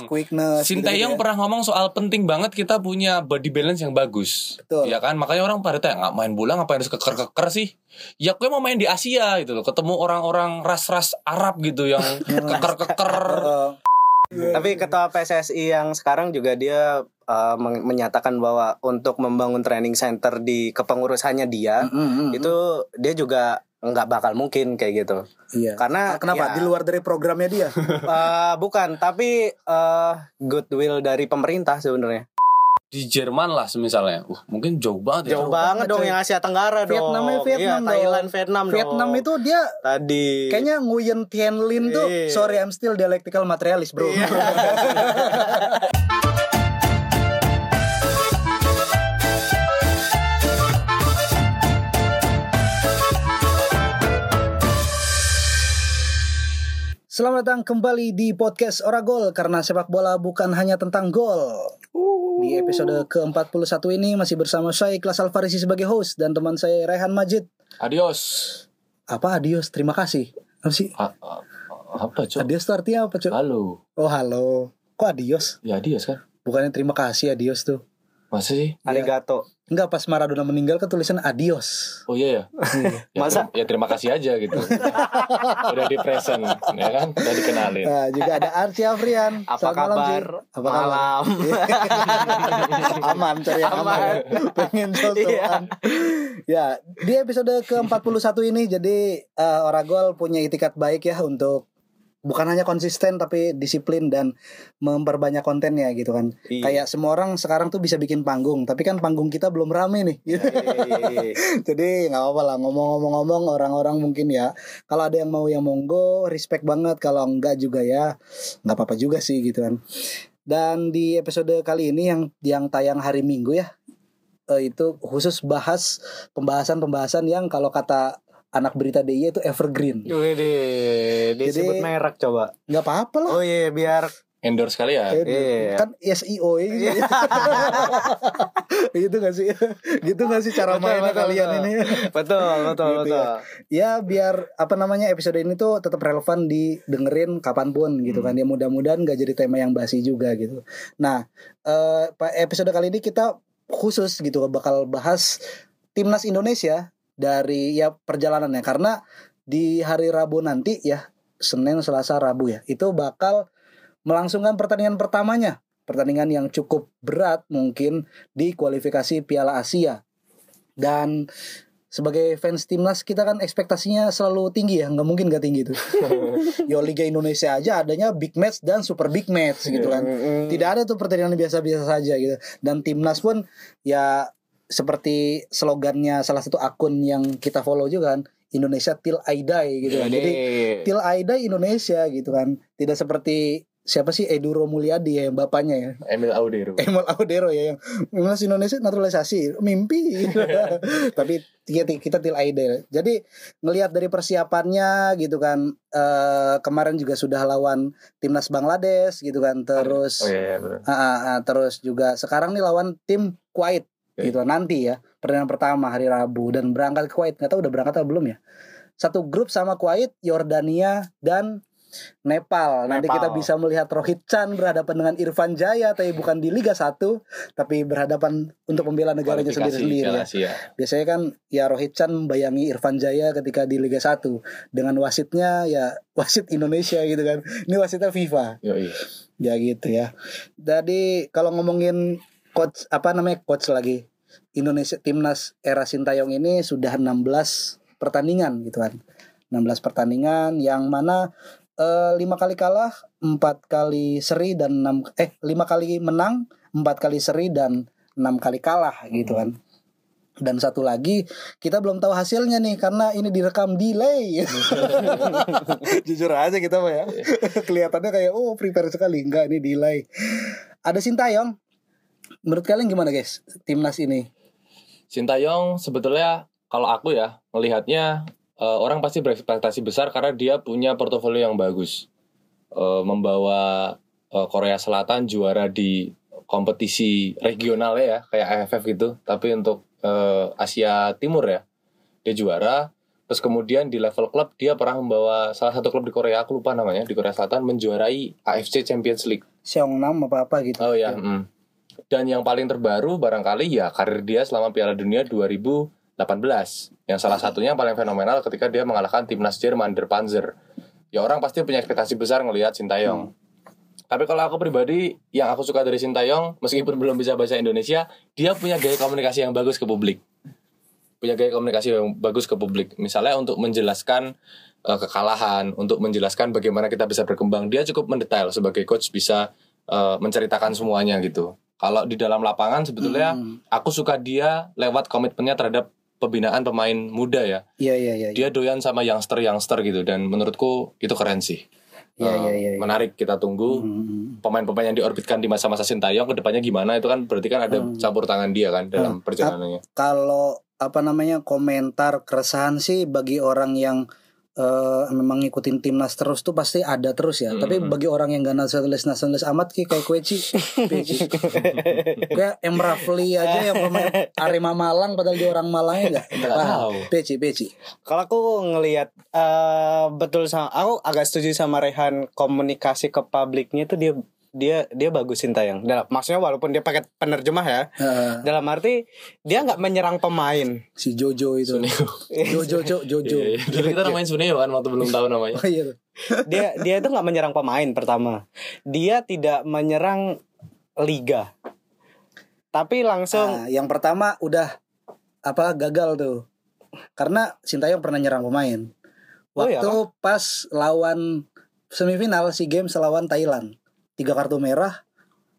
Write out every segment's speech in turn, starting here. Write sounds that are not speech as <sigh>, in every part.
quickness. Sintayong gitu-gitu ya. pernah ngomong soal penting banget kita punya body balance yang bagus. Betul. Ya kan? Makanya orang pada tanya, nggak main bola ngapain harus keker-keker sih? Ya gue mau main di Asia gitu loh. Ketemu orang-orang ras-ras Arab gitu yang <laughs> keker-keker. Tapi ketua PSSI yang sekarang juga dia uh, men- menyatakan bahwa untuk membangun training center di kepengurusannya dia mm, mm, mm. itu dia juga nggak bakal mungkin kayak gitu. Iya. Karena Kenapa? ya, Di luar dari programnya dia. uh, <laughs> bukan, tapi uh, goodwill dari pemerintah sebenarnya. Di Jerman lah misalnya. Uh, mungkin jauh banget ya. Jauh banget dong yang Asia Tenggara dong. Vietnam iya, dong. Thailand, Vietnam dong. Vietnam itu dia tadi kayaknya Nguyen Thien Lin tuh Iya. sorry I'm still dialectical materialist bro. <laughs> Selamat datang kembali di podcast Oragol karena sepak bola bukan hanya tentang gol. Di episode ke-41 ini masih bersama saya Ikhlas Alfarisi sebagai host dan teman saya Rehan Majid. Adios. Apa adios? Terima kasih. Apa sih? A- a- apa cok? Adios tuh artinya apa, Cuk? Halo. Oh, halo. Kok adios? Ya adios kan? Bukannya terima kasih adios tuh. Masa sih? arigato. Enggak pas Maradona meninggal kan tulisan adios. Oh iya ya. <laughs> ya Masa? ter- ya terima kasih aja gitu. <laughs> Udah di present, ya kan? Udah dikenalin. Nah, juga ada Arci Afrian. Apa Selamat malam, kabar? Apa kabar? Malam. <laughs> aman cari yang aman. Aman. Pengen sosokan. ya, di episode ke-41 ini jadi eh, Oragol punya itikat baik ya untuk bukan hanya konsisten tapi disiplin dan memperbanyak kontennya gitu kan. Iya. Kayak semua orang sekarang tuh bisa bikin panggung, tapi kan panggung kita belum rame nih. gitu. Iya. <laughs> Jadi nggak apa-apa lah ngomong-ngomong-ngomong orang-orang mungkin ya kalau ada yang mau yang monggo respect banget kalau enggak juga ya nggak apa-apa juga sih gitu kan. Dan di episode kali ini yang yang tayang hari Minggu ya eh, itu khusus bahas pembahasan-pembahasan yang kalau kata anak berita DIY itu evergreen. Wih, disebut Jadi- merek coba. nggak apa-apa lah. Oh iya, biar Endorse kali ya. Iya. Kan SEO ya. gitu <laughs> gak sih? gitu gak sih cara mainnya kalian betul. ini? betul, betul, Gitu betul. ya biar apa namanya episode ini tuh tetap relevan didengerin kapan pun gitu kan ya mudah-mudahan gak jadi tema yang basi juga gitu nah eh, episode kali ini kita khusus gitu bakal bahas timnas Indonesia dari ya perjalanannya. Karena di hari Rabu nanti ya Senin Selasa Rabu ya itu bakal melangsungkan pertandingan pertamanya. Pertandingan yang cukup berat mungkin di kualifikasi Piala Asia. Dan sebagai fans timnas kita kan ekspektasinya selalu tinggi ya. Nggak mungkin nggak tinggi tuh <laughs> yo Liga Indonesia aja adanya big match dan super big match gitu kan. Tidak ada tuh pertandingan biasa-biasa saja gitu. Dan timnas pun ya seperti slogannya salah satu akun yang kita follow juga kan Indonesia till I die gitu kan. Jadi till I die Indonesia gitu kan. Tidak seperti siapa sih Eduro Mulyadi ya bapaknya ya? Emil Audero. <laughs> Emil Audero ya yang Timnas Indonesia naturalisasi mimpi. <laughs> Tapi kita kita til idol jadi ngelihat dari persiapannya gitu kan eh, kemarin juga sudah lawan timnas Bangladesh gitu kan terus Oh iya, iya ah, ah, ah, terus juga sekarang nih lawan tim Kuwait Oke. gitu nanti ya pertandingan pertama hari Rabu dan berangkat ke Kuwait nggak tahu udah berangkat atau belum ya satu grup sama Kuwait Yordania dan Nepal. Nanti Nepal. kita bisa melihat Rohit Chan berhadapan dengan Irfan Jaya tapi bukan di Liga 1 tapi berhadapan untuk membela negaranya sendiri-sendiri ya. Biasanya kan ya Rohit Chan membayangi Irfan Jaya ketika di Liga 1 dengan wasitnya ya <laughs> wasit Indonesia gitu kan. Ini wasitnya FIFA. Yoi. Ya gitu ya. Jadi kalau ngomongin coach apa namanya coach lagi Indonesia timnas era Sintayong ini sudah 16 pertandingan gitu kan. 16 pertandingan yang mana eh, lima kali kalah, empat kali seri dan enam eh lima kali menang, empat kali seri dan enam kali kalah gitu kan. Dan satu lagi kita belum tahu hasilnya nih karena ini direkam delay. <laughs> Jujur aja kita mah ya. Kelihatannya kayak oh prepare sekali, enggak ini delay. Ada Sintayong. Menurut kalian gimana guys timnas ini? Sintayong sebetulnya kalau aku ya melihatnya eh, orang pasti berekspektasi besar karena dia punya portofolio yang bagus. Eh, membawa eh, Korea Selatan juara di kompetisi regional ya kayak AFF gitu, tapi untuk eh, Asia Timur ya dia juara. Terus kemudian di level klub dia pernah membawa salah satu klub di Korea aku lupa namanya di Korea Selatan menjuarai AFC Champions League. Seongnam apa apa gitu. Oh ya. mm. Dan yang paling terbaru barangkali ya karir dia selama Piala Dunia 2018. Yang salah satunya yang paling fenomenal ketika dia mengalahkan timnas Jerman Der Panzer. Ya orang pasti punya ekspektasi besar ngelihat Sintayong. Tapi kalau aku pribadi yang aku suka dari Sintayong meskipun belum bisa bahasa Indonesia, dia punya gaya komunikasi yang bagus ke publik. Punya gaya komunikasi yang bagus ke publik. Misalnya untuk menjelaskan eh, kekalahan, untuk menjelaskan bagaimana kita bisa berkembang, dia cukup mendetail sebagai coach bisa eh, menceritakan semuanya gitu. Kalau di dalam lapangan sebetulnya Hmm. aku suka dia lewat komitmennya terhadap pembinaan pemain muda ya. Iya iya iya. Dia doyan sama youngster-youngster gitu dan menurutku itu keren sih. Iya Eh, iya iya. iya. Menarik kita tunggu Hmm. pemain-pemain yang diorbitkan di masa-masa Sintayong ke depannya gimana itu kan berarti kan ada Hmm. campur tangan dia kan dalam perjalanannya. Kalau apa namanya komentar keresahan sih bagi orang yang eh, memang ngikutin timnas terus tuh pasti ada terus ya. Hmm. Tapi bagi orang yang gak nasionalis nasionalis amat ki kayak kue Ci, <laughs> kayak Emrafli aja yang pemain Arema Malang padahal dia orang Malangnya nggak nggak Nggak paham. tahu. Peci Peci. Kalau aku ngelihat eh, betul sama aku agak setuju sama Rehan komunikasi ke publiknya itu dia dia dia bagus Sintayong. Dalam maksudnya walaupun dia pakai penerjemah ya. Eh, Dalam arti dia nggak menyerang pemain. si Jojo itu. Suneo. Jojo Jojo Jojo. Iya, iya. Dulu kita namain Suneo kan waktu belum tahu namanya. Oh iya. Dia dia itu nggak menyerang pemain pertama. Dia tidak menyerang liga. Tapi langsung Nah, yang pertama udah apa gagal tuh. Karena Sintayong pernah nyerang pemain. Oh, iya Waktu pas lawan semifinal si games lawan Thailand. Tiga kartu merah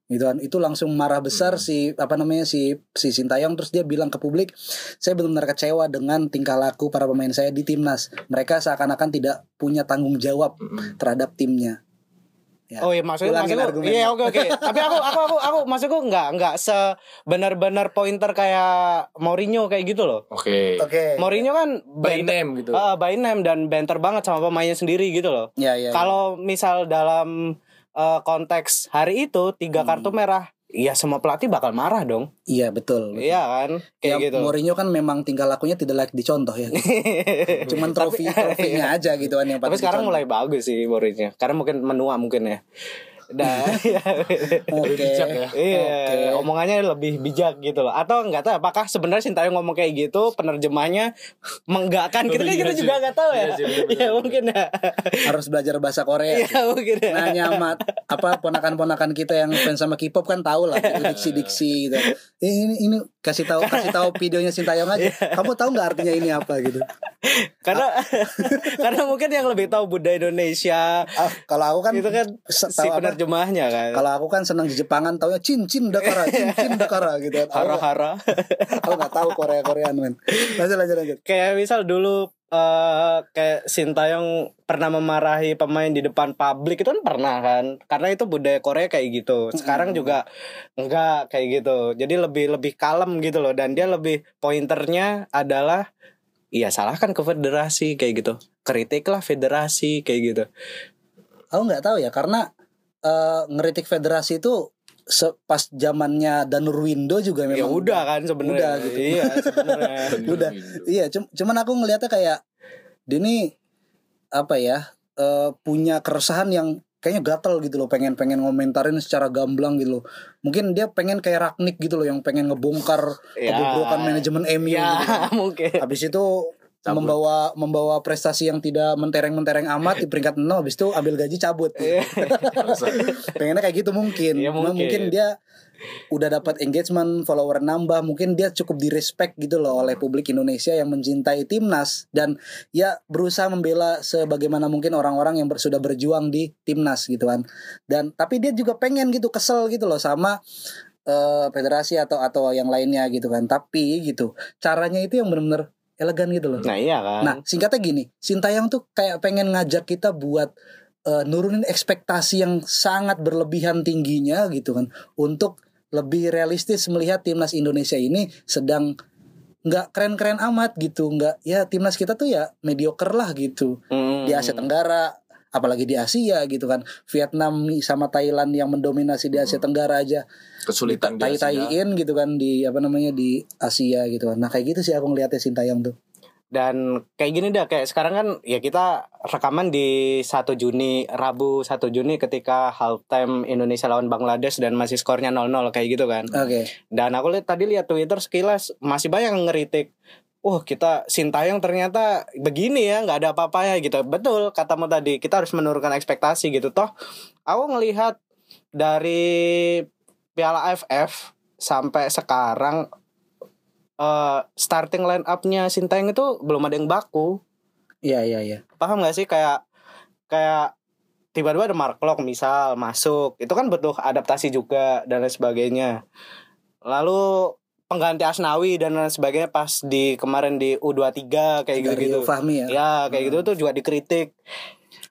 gitu kan. Itu langsung marah besar si apa namanya si si Sintayong terus dia bilang ke publik, "Saya benar-benar kecewa dengan tingkah laku para pemain saya di timnas. Mereka seakan-akan tidak punya tanggung jawab Mm-mm. terhadap timnya." Ya. Oh iya maksudnya Ulangin maksudku iya oke oke tapi aku aku aku aku maksudku nggak nggak sebenar-benar pointer kayak Mourinho kayak gitu loh Oke. Oke. Mourinho kan By name gitu. Ah, by name dan banter banget sama pemainnya sendiri gitu loh Ya ya. ya. kalau misal dalam eh, konteks hari itu tiga Hmm. kartu merah Iya semua pelatih bakal marah dong Iya betul. betul. Iya kan Ya, Kayak gitu Mourinho kan memang tingkah lakunya tidak layak dicontoh ya. <laughs> Cuman trofi trofinya aja gitu kan yang Tapi sekarang dicontoh. mulai bagus sih Mourinho Karena mungkin menua mungkin ya Nah, <laughs> Oke. bijak ya. Iya, Oke. omongannya lebih bijak gitu loh. Atau enggak tahu apakah sebenarnya Sintayong ngomong kayak gitu, penerjemahnya menggakkan gitu Oh, kan iya kita sih. juga nggak tahu ya. Iya sih, <laughs> bener-bener. Iya mungkin ya. Harus belajar bahasa Korea. Iya mungkin ya. Nanya sama apa ponakan-ponakan kita yang fans sama K-pop kan tahu lah gitu, <laughs> diksi-diksi gitu. Eh, ini ini kasih tahu kasih tahu videonya Sintayong aja. <laughs> Kamu tahu nggak artinya ini apa gitu? Karena <laughs> karena mungkin yang lebih tahu budaya Indonesia Ah, kalau aku kan itu kan si penerjemahnya kan. Kalau aku kan senang di Jepangan taunya cincin dakara, cincin <laughs> dakara gitu. Hara-hara. Aku nggak tahu Korea Koreaan men. Lanjut lanjut lanjut. kayak misal dulu eh kayak Sintayong pernah memarahi pemain di depan publik itu kan pernah kan? Karena itu budaya Korea kayak gitu. Sekarang juga enggak kayak gitu. Jadi lebih lebih kalem gitu loh. Dan dia lebih pointernya adalah iya salahkan ke federasi kayak gitu. Kritiklah federasi kayak gitu. Aku nggak tahu ya karena eh, ngeritik federasi itu pas zamannya Danur Windo juga memang ya udah kan sebenarnya Udah gitu. iya <laughs> sebenarnya udah iya cum- cuman aku ngelihatnya kayak dia ini apa ya eh, punya keresahan yang kayaknya gatel gitu loh pengen pengen ngomentarin secara gamblang gitu loh mungkin dia pengen kayak Ragnik gitu loh yang pengen ngebongkar Ya. kebobrokan manajemen MU ya gitu. <laughs> mungkin habis itu Cabut. membawa membawa prestasi yang tidak mentereng-mentereng amat di peringkat 6 habis itu ambil gaji cabut. <laughs> <laughs> Pengennya kayak gitu mungkin. Iya, Cuma mungkin. mungkin. dia udah dapat engagement follower nambah mungkin dia cukup di respect gitu loh oleh publik Indonesia yang mencintai timnas. Dan ya berusaha membela sebagaimana mungkin orang-orang yang ber- sudah berjuang di timnas gitu kan. Dan tapi dia juga pengen gitu kesel gitu loh sama eh, federasi atau atau yang lainnya gitu kan. Tapi gitu caranya itu yang benar-benar elegan gitu loh. Nah iya kan. Nah, singkatnya gini, Sintayong tuh kayak pengen ngajak kita buat eh, nurunin ekspektasi yang sangat berlebihan tingginya gitu kan, untuk lebih realistis melihat timnas Indonesia ini sedang nggak keren-keren amat gitu, nggak ya timnas kita tuh ya mediocre lah gitu. Hmm. di Asia Tenggara, apalagi di Asia gitu kan, Vietnam sama Thailand yang mendominasi di Asia Tenggara aja kesulitan dia tai-taiin gitu kan di apa namanya di Asia gitu kan. Nah kayak gitu sih aku ngeliatnya Sintayong tuh. dan kayak gini dah kayak sekarang kan ya kita rekaman di 1 Juni Rabu 1 Juni ketika halftime Indonesia lawan Bangladesh dan masih skornya 0-0 kayak gitu kan Oke. dan aku lihat tadi lihat Twitter sekilas masih banyak yang ngeritik Wah kita Sintayong ternyata begini ya nggak ada apa-apa ya gitu. Betul katamu tadi kita harus menurunkan ekspektasi gitu. Toh aku ngelihat dari Piala AFF sampai sekarang eh starting line up-nya Sintayong itu belum ada yang baku. Iya iya iya. paham gak sih? Kayak kayak tiba-tiba ada Mark misal masuk itu kan butuh adaptasi juga dan lain sebagainya. Lalu pengganti Asnawi dan lain sebagainya pas di kemarin di U23 kayak gitu Dari gitu Fahmi ya. ya kayak gitu tuh juga dikritik.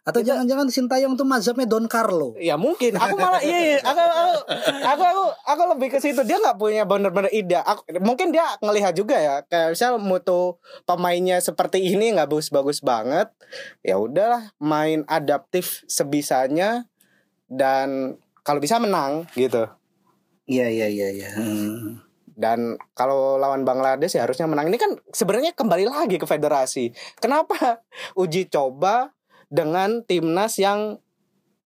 Atau jangan-jangan Sintayong tuh mazhabnya Don Carlo. ya mungkin. Aku malah iya, iya. Aku, aku aku aku aku lebih ke situ. Dia nggak punya bener-bener ide. Aku, mungkin dia ngelihat juga ya. Kayak misal mutu pemainnya seperti ini nggak bagus-bagus banget ya udahlah main adaptif sebisanya dan kalau bisa menang gitu. Iya iya iya iya. Hmm. Dan kalau lawan Bangladesh ya harusnya menang ini kan sebenarnya kembali lagi ke federasi kenapa uji coba dengan timnas yang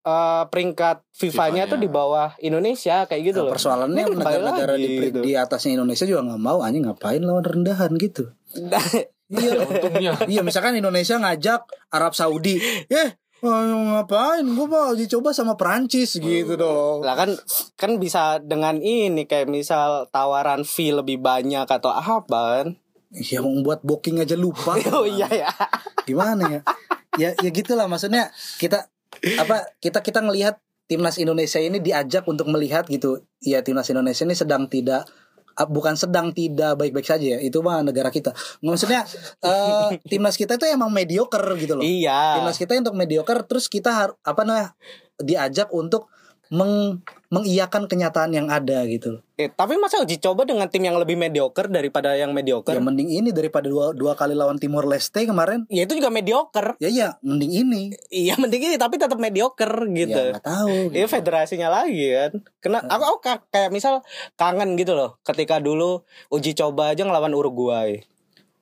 eh, peringkat FIFA-nya tuh di bawah Indonesia kayak gitu Nah, loh persoalannya negara-negara di, gitu. di atasnya Indonesia juga nggak mau anjing ngapain lawan rendahan gitu. <laughs> Iya. Untungnya. iya misalkan Indonesia ngajak Arab Saudi, eh ayo ngapain? Gue mau uji coba sama Perancis gitu dong. lah kan kan bisa dengan ini kayak misal tawaran fee lebih banyak atau apa kan Ya mau buat booking aja lupa. <laughs> oh iya ya Gimana ya? Ya ya gitulah maksudnya kita apa kita kita ngelihat timnas Indonesia ini diajak untuk melihat gitu. Ya timnas Indonesia ini sedang tidak bukan sedang tidak baik-baik saja ya. Itu mah negara kita. Maksudnya <laughs> eh, timnas kita itu emang mediocre gitu loh. iya timnas kita untuk mediocre terus kita har, apa namanya diajak untuk meng mengiyakan kenyataan yang ada gitu. Eh, tapi masa uji coba dengan tim yang lebih mediocre daripada yang mediocre Ya mending ini daripada dua dua kali lawan Timor Leste kemarin. ya itu juga mediocre Ya ya mending ini. iya mending ini tapi tetap mediocre gitu Ya nggak tahu. Iya federasinya lagi kan. Kena aku, aku ka- kayak misal kangen gitu loh ketika dulu uji coba aja ngelawan Uruguay.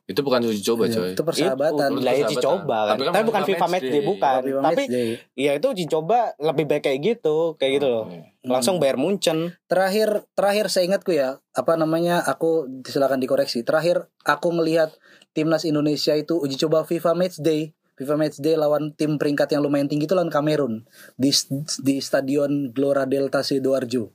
Itu bukan uji coba, Ya, coy. itu persahabatan. Itu, lah uji coba kan. Tapi Tapi, kan bukan FIFA FIFA match day. bukan. Tapi Tapi ya itu uji coba lebih baik kayak gitu, kayak gitu loh. Langsung Bayern Munchen. terakhir terakhir saya ingatku ya apa namanya aku silakan dikoreksi. Terakhir aku melihat timnas Indonesia itu uji coba FIFA Match Day. FIFA Match Day lawan tim peringkat yang lumayan tinggi itu lawan Kamerun di di Stadion Gelora Delta Sidoarjo.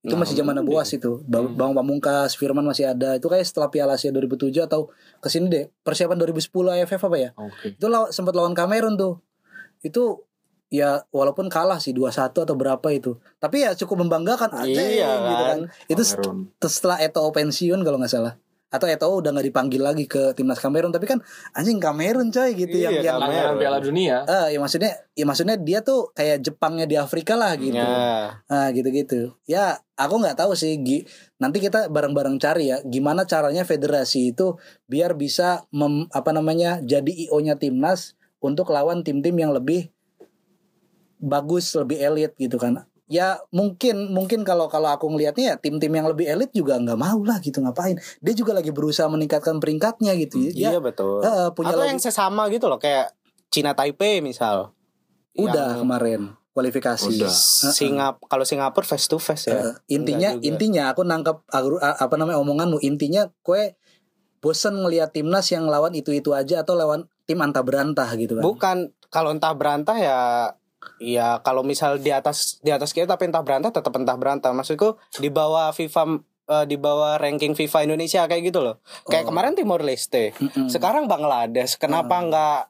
Itu masih zaman Boas itu. Ba- Bang Pamungkas, Firman masih ada. Itu kayak setelah Piala Asia 2007 atau ke sini deh. Persiapan 2010 AFF apa ya? Oke. Itu law- sempat lawan Kamerun tuh. Itu ya walaupun kalah sih 2-1 atau berapa itu. Tapi ya cukup membanggakan aja Iya gitu kan. kan. Itu set- Kamerun. setelah Eto'o pensiun kalau nggak salah. Atau Eto'o udah nggak dipanggil lagi ke timnas Kamerun tapi kan anjing Kamerun coy gitu yang Iya, yang Kamerun. Langganan Piala Dunia. Eh, ya maksudnya ya maksudnya dia tuh kayak Jepangnya di Afrika lah gitu. Ya. Nah gitu-gitu. Ya aku nggak tahu sih. Gi- Nanti kita bareng-bareng cari ya. Gimana caranya federasi itu biar bisa mem, apa namanya jadi IO-nya timnas untuk lawan tim-tim yang lebih bagus, lebih elit gitu kan. Ya mungkin mungkin kalau kalau aku ngelihatnya ya tim-tim yang lebih elit juga nggak mau lah gitu ngapain. Dia juga lagi berusaha meningkatkan peringkatnya gitu. Ya, Iya betul. eh, punya Atau lagi- yang sesama gitu loh kayak Cina Taipei misal. udah Yang kemarin kualifikasi. Udah. Singap kalau Singapura face to face ya. Eh, intinya intinya aku nangkep apa namanya omonganmu intinya kue bosen ngelihat timnas yang lawan itu itu aja atau lawan tim antah berantah gitu kan Bukan kalau entah berantah ya ya kalau misal di atas di atas kita tapi entah berantah tetap entah berantah. Maksudku di bawah FIFA eh, di bawah ranking FIFA Indonesia kayak gitu loh. Kayak Oh. kemarin Timor Leste. Mm-mm. Sekarang Bangladesh. Kenapa Hmm. nggak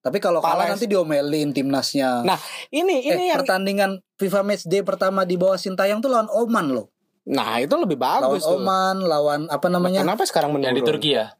tapi kalau kalah Pales- nanti diomelin timnasnya Nah, ini eh, ini yang pertandingan FIFA Match Day pertama di bawah Sintayong tuh lawan Oman loh Nah, itu lebih lawan bagus tuh. Oman lawan apa namanya Kenapa sekarang menurun? Yang di Turki ya?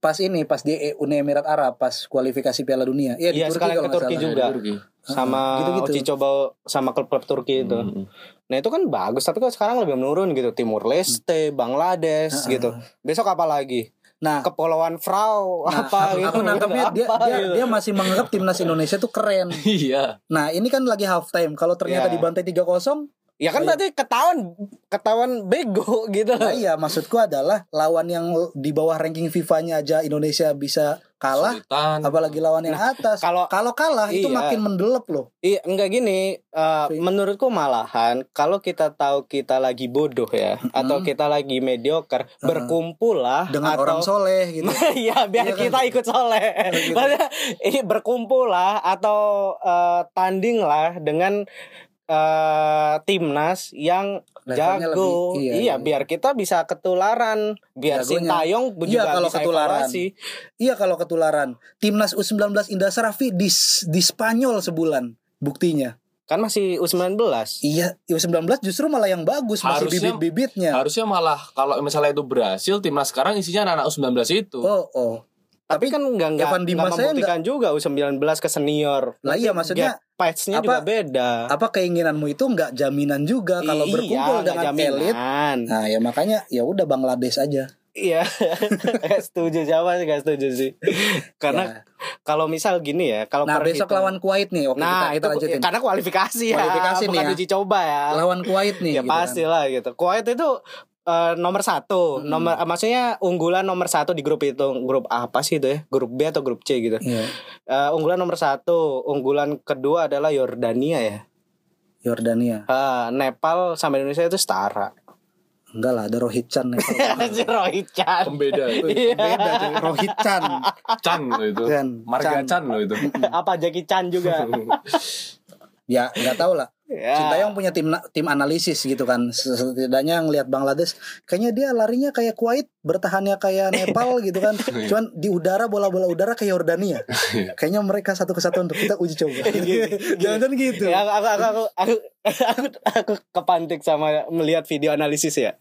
Pas ini pas di Uni Emirat Arab pas kualifikasi Piala Dunia iya di Iya, Turki kalau ke Turki salah. juga. Turki. sama gitu-gitu. uji coba sama klub-klub Turki itu. Hmm. Nah itu kan bagus tapi kok sekarang lebih menurun gitu Timur Leste, Bangladesh Heeh. gitu. Besok apa lagi? nah Kepulauan Frau Nah, apa <laughs> aku, gitu. aku nangkapnya dia, Apa dia, gitu. dia masih menganggap timnas Indonesia tuh keren. <laughs> Iya. Nah ini kan lagi half time. Kalau ternyata Iya. dibantai 3-0 Ya kan iya. berarti ketahuan ketahuan bego <laughs> gitu. Nah, iya maksudku adalah lawan yang di bawah ranking FIFA-nya aja Indonesia bisa kalah Kesulitan. apalagi lawan yang atas. kalau- kalau kalah itu Iya. makin mendelep loh. Iya, enggak gini. Sih. menurutku malahan kalau kita tahu kita lagi bodoh ya atau kita lagi mediocre, berkumpul lah Dengan atau orang soleh gitu. <laughs> Iya biar Iya kan? kita ikut soleh. gitu. Maksudnya, <laughs> ini berkumpul lah atau eh, tanding lah dengan eh, timnas yang Levelnya jago. lebih- iya, iya, iya. biar kita bisa ketularan. Biar Jagonya. Sintayong juga Iya, kalau bisa ketularan. evaluasi. Iya kalau ketularan. Timnas U19 Indra Sarafi di di Spanyol sebulan buktinya. Kan masih U19. Iya, U19 justru malah yang bagus masih Harusnya- bibit-bibitnya. Harusnya malah kalau misalnya itu berhasil timnas sekarang isinya anak-anak U19 itu. Oh, oh. Tapi kan enggak enggak, Dimas saya membuktikan juga U19 ke senior. Lah iya, maksudnya patch-nya juga beda. Apa keinginanmu itu nggak jaminan juga kalau Iya, berkumpul nggak dengan jaminan. elit. Nah, ya makanya ya udah Bangladesh aja. Iya, <laughs> Nggak setuju siapa sih nggak setuju sih. Karena Ya. kalau misal gini ya, kalau Nah, besok perhitung- lawan Kuwait nih. Oke, nah kita, kita itu lanjutin. karena kualifikasi ya, Kualifikasi nih bukan ya. uji coba ya. Lawan Kuwait nih. ya gitu pasti kan. lah gitu. Kuwait itu eh, nomor satu, nomor eh, maksudnya unggulan nomor satu di grup itu grup apa sih itu ya? Grup B atau grup C gitu? Iya. Eh, unggulan nomor satu, unggulan kedua adalah Yordania ya. Yordania. Ah, Nepal sama Indonesia itu setara. Enggak lah, ada Rohit Chan nih. <laughs> Si Rohit Chan. Pembeda itu. Iya. Beda tuh, Rohit Chan. Chan loh itu. Chan. Marga Chan. Chan loh itu. Apa Jackie Chan juga? <laughs> Ya, nggak tahu lah. Ya. Sintayong punya tim tim analisis gitu kan. Setidaknya ngelihat Bangladesh, kayaknya dia larinya kayak Kuwait, bertahannya kayak Nepal gitu kan. <laughs> Cuman di udara bola-bola udara kayak Yordania. <laughs> Kayaknya mereka satu kesatuan untuk kita uji coba. <laughs> Jangan gitu. Ya, aku, aku, aku, aku, aku, aku, aku kepantik sama melihat video analisis ya.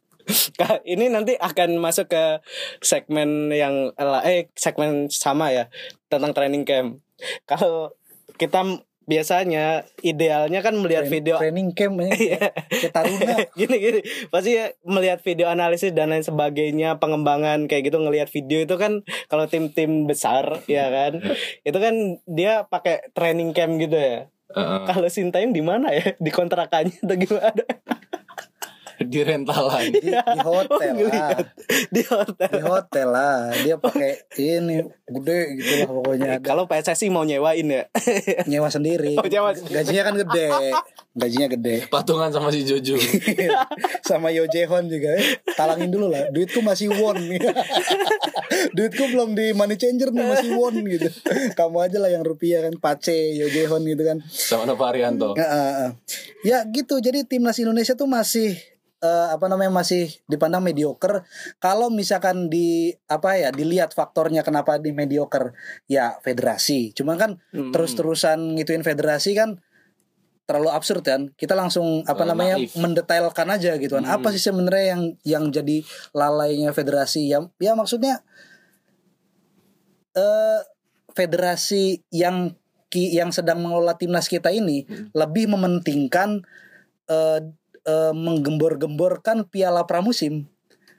Ini nanti akan masuk ke segmen yang eh segmen sama ya tentang training camp. Kalau kita biasanya idealnya kan melihat video training camp kayak <laughs> taruna. <laughs> gini gini. Pasti ya melihat video analisis dan lain sebagainya pengembangan kayak gitu ngelihat video itu kan kalau tim-tim besar ya kan? <laughs> Itu kan dia pakai training camp gitu ya? Heeh. kalau Sintayong di mana ya? Di kontrakannya atau gimana <laughs> Di rentalan. di, di hotel Oh, lah. di hotel Di hotel lah. Dia pakai ini gede gitu lah pokoknya ada kalau PSSI mau nyewain ya <laughs> nyewa sendiri. Oh, nyewa. Gajinya kan gede. Gajinya gede. Patungan sama si Jojo. <laughs> sama Yo Jehon juga talangin dulu lah duitku masih won duitku belum di money changer nih masih won gitu kamu aja lah yang rupiah kan pace Yo Jehon gitu kan sama Nova Arianto. Eh. ya gitu jadi timnas Indonesia tuh masih eh, apa namanya masih dipandang mediocre. Kalau misalkan di apa ya dilihat faktornya kenapa di mediocre ya federasi. Cuman kan Hmm. terus-terusan ngituin federasi kan terlalu absurd kan. Kita langsung apa namanya naif. mendetailkan aja gitu kan. Apa sih sebenarnya yang yang jadi lalainya federasi? Yang ya maksudnya eh federasi yang yang sedang mengelola timnas kita ini lebih mementingkan eh eh, menggembor-gemborkan piala pramusim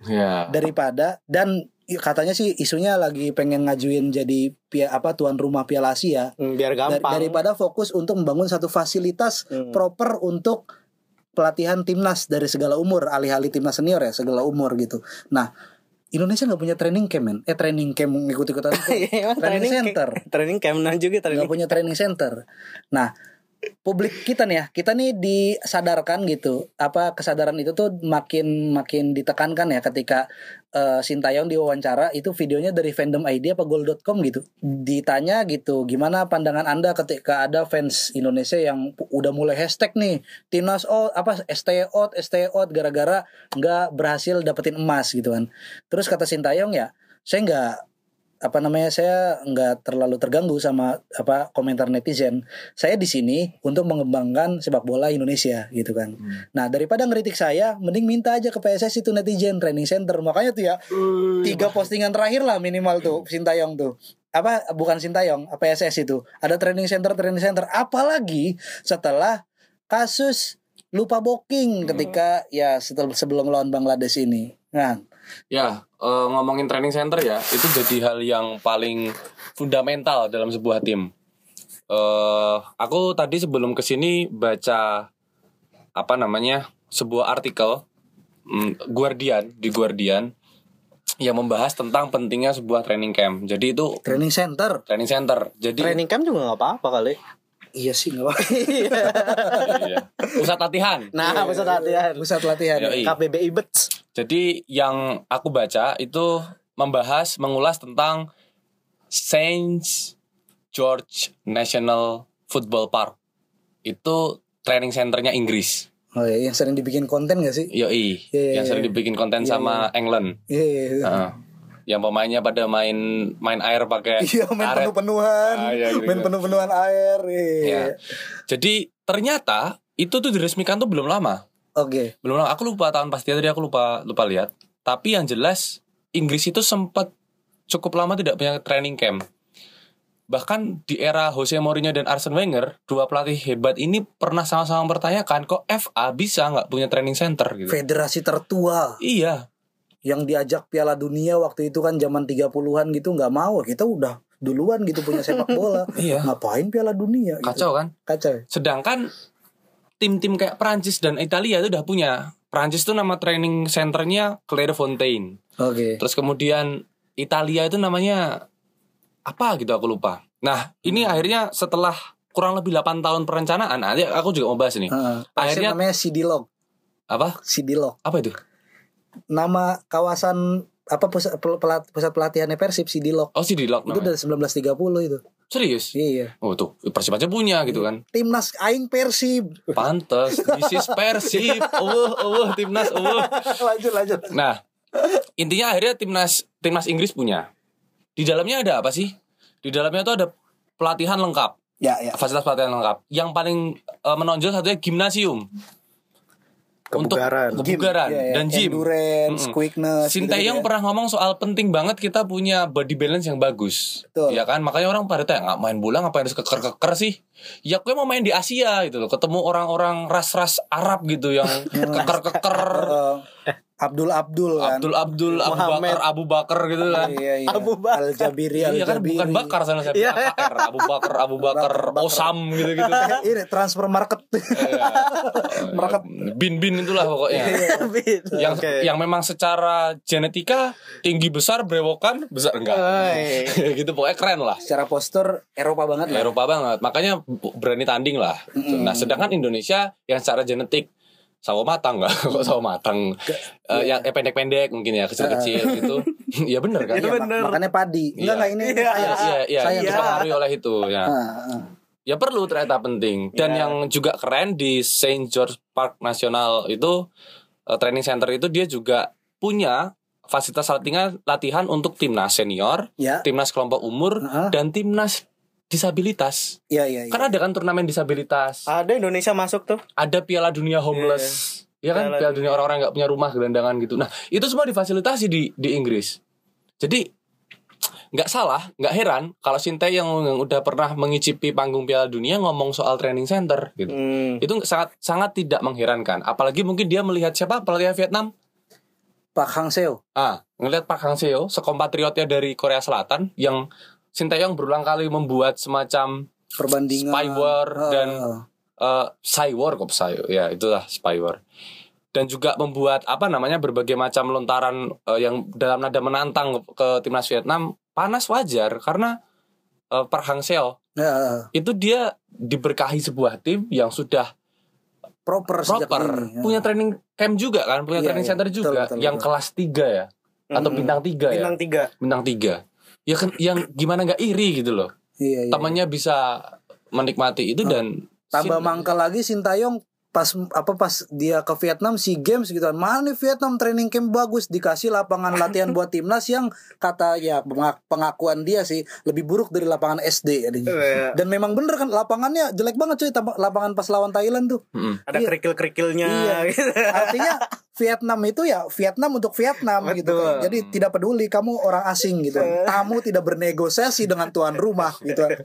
Ya. daripada dan katanya sih isunya lagi pengen ngajuin jadi pia, apa tuan rumah Piala Asia. Hmm, biar Dar- gampang. daripada fokus untuk membangun satu fasilitas Hmm. proper untuk pelatihan timnas dari segala umur alih-alih timnas senior ya segala umur gitu. Nah Indonesia nggak punya training camp men? Eh training camp ngikut-ikutan <laughs> Iya, training camp- center. training camp nah juga training nggak punya training center. Nah, publik kita nih ya, kita nih disadarkan gitu. Apa kesadaran itu tuh makin makin ditekankan ya ketika eh, Sintayong diwawancara itu videonya dari fandom ID apa goal.com gitu. Ditanya gitu, gimana pandangan Anda ketika ada fans Indonesia yang udah mulai hashtag nih timnas out apa stay out gara-gara nggak berhasil dapetin emas gitu kan. Terus kata Sintayong ya, saya nggak apa namanya saya nggak terlalu terganggu sama apa komentar netizen. Saya di sini untuk mengembangkan sepak bola Indonesia gitu kan. Nah daripada ngeritik saya, mending minta aja ke PSS itu netizen training center. Makanya tuh ya tiga postingan terakhir lah minimal tuh Sintayong tuh. Apa bukan Sintayong PSS itu. Ada training center training center. Apalagi setelah kasus lupa booking ketika ya setelah sebelum lawan Bangladesh ini nah Ya, eh, ngomongin training center ya, itu jadi hal yang paling fundamental dalam sebuah tim. eh aku tadi sebelum ke sini baca apa namanya sebuah artikel mm, Guardian di Guardian yang membahas tentang pentingnya sebuah training camp. Jadi itu Training center. training center. Jadi Training camp juga nggak apa-apa kali. Iya sih nggak apa. Iya. pusat latihan. Nah, pusat latihan. Pusat latihan. Yoi. KBBI Bets. Jadi yang aku baca itu membahas mengulas tentang Saint George National Football Park. Itu training centernya Inggris. Oh iya, yang sering dibikin konten gak sih? Yoi, Iya, yang iya, sering iya. dibikin konten Iya, sama England. Iya, iya, iya. Yang pemainnya pada main main air pakai <laughs> Iya main karet. penuh-penuhan, Ah, iya, gitu. main penuh-penuhan air. Iya. Ya. Jadi ternyata itu tuh diresmikan tuh belum lama. Oke. Belum lama. Aku lupa tahun pasti tadi aku lupa lupa lihat. Tapi yang jelas Inggris itu sempat cukup lama tidak punya training camp. Bahkan di era Jose Mourinho dan Arsene Wenger, dua pelatih hebat ini pernah sama-sama mempertanyakan kok FA bisa nggak punya training center gitu. Federasi tertua Iya, yang diajak Piala Dunia waktu itu kan zaman 30-an gitu nggak mau. Kita udah duluan gitu punya sepak <laughs> bola. Iya. Ngapain Piala Dunia? gitu. kacau kan? Kacau. Sedangkan tim-tim kayak Prancis dan Italia itu udah punya. Prancis tuh nama training centernya Clairefontaine. Oke. Terus kemudian Italia itu namanya apa gitu aku lupa. Nah, ini akhirnya setelah kurang lebih 8 tahun perencanaan, nanti aku juga mau bahas. Heeh. Akhirnya- Akhirnya namanya Sidilog. Apa? Sidilog. Apa itu? Nama kawasan apa pusat pelat, pusat pelatihannya Persib Sidilog. Oh, si Dilok Itu namanya. dari 1930 itu. Serius? Iya. Oh, tuh, Persib aja punya gitu kan. Timnas aing Persib. Pantes, this is Persib. <laughs> Oh, oh, timnas, oh. lanjut lanjut. Nah, intinya akhirnya timnas timnas Inggris punya. Di dalamnya ada apa sih? Di dalamnya tuh ada pelatihan lengkap, Ya ya. fasilitas pelatihan lengkap. Yang paling eh, menonjol satunya gimnasium. Kebugaran. Untuk kebugaran iya. dan gym. Endurance, Mm-mm. quickness. Sinteyong gitu-gitu ya. pernah ngomong soal penting banget kita punya body balance yang bagus. Betul. Ya kan? Makanya orang pada tanya, nggak main bola ngapain harus keker-keker sih? Ya gue mau main di Asia gitu loh. Ketemu orang-orang ras-ras Arab gitu yang <laughs> keker-keker. Abdul Abdul kan. Abdul Abdul Abu Muhammad. Bakar Abu Bakar gitu kan. Iya, iya. Abu Bakar. Al Jabiri Al Iya kan Jabiri. bukan bakar sana saya Iya. AKR Abu Bakar Abu Bakar Bakar, Bakar. Osam gitu-gitu. <laughs> Ini transfer market. Iya. <laughs> Market. Bin-bin itulah pokoknya. <laughs> yang Oke. yang memang secara genetika tinggi besar brewokan besar enggak gitu pokoknya keren lah Secara postur Eropa banget lah. Eropa banget makanya berani tanding lah nah sedangkan Indonesia yang secara genetik sawo matang nggak <laughs> kok sawo matang Eh, yang eh, pendek-pendek mungkin ya kecil-kecil gitu <laughs> ya bener kan Iya, mak- bener. Makanya padi. Enggak Iya. enggak ini. Iya. saya. iya iya Saya yang Iya. dipengaruhi oleh itu ya ya perlu ternyata penting dan Iya. yang juga keren di Saint George Park Nasional itu eh, training center itu dia juga punya fasilitas latihan latihan untuk timnas senior, Ya. timnas kelompok umur Heeh. dan timnas disabilitas. Iya iya iya. Kan ada kan turnamen disabilitas, Ada Indonesia masuk tuh. ada Piala Dunia Homeless. Ya kan Piala Piala Dunia orang-orang nggak punya rumah gelandangan gitu. Nah, itu semua difasilitasi di di Inggris. Jadi nggak salah, nggak heran kalau Sinteyong yang udah pernah mengicipi panggung Piala Dunia ngomong soal training center gitu. Hmm. Itu sangat sangat tidak mengherankan. Apalagi mungkin dia melihat siapa pelatih Vietnam. Pak Hang Seo. Ah, ngelihat Pak Hang Seo, sekompatriotnya dari Korea Selatan yang Sinteyong berulang kali membuat semacam Perbandingan. Spyware Ah, dan ah. eh Cywar kok Psy- ya itulah Spyware dan juga membuat apa namanya berbagai macam lontaran eh, yang dalam nada menantang ke timnas Vietnam panas wajar karena Park Hang Seo Ya, ah. itu dia diberkahi sebuah tim yang sudah proper sejak proper ini. ya. punya training camp juga kan punya Iya, training iya, center betul, juga betul, yang betul. kelas 3 ya atau Hmm. bintang 3 ya Bintang tiga. bintang 3 ya kan yang gimana nggak iri gitu loh Iya, iya. temannya bisa menikmati itu dan Tambah Sin- mangkal lagi Sintayong pas apa pas dia ke Vietnam si games gitu kan mana nih Vietnam training camp bagus dikasih lapangan latihan buat timnas yang kata ya pengak- pengakuan dia sih lebih buruk dari lapangan SD adanya. Iya. dan memang bener kan lapangannya jelek banget cuy lapangan pas lawan Thailand tuh Mm-mm. Ada Iya. kerikil-kerikilnya. Iya. gitu. <laughs> artinya Vietnam itu ya Vietnam untuk Vietnam gitu Betul. kan. jadi tidak peduli kamu orang asing gitu tamu tidak bernegosiasi dengan tuan rumah gitu kan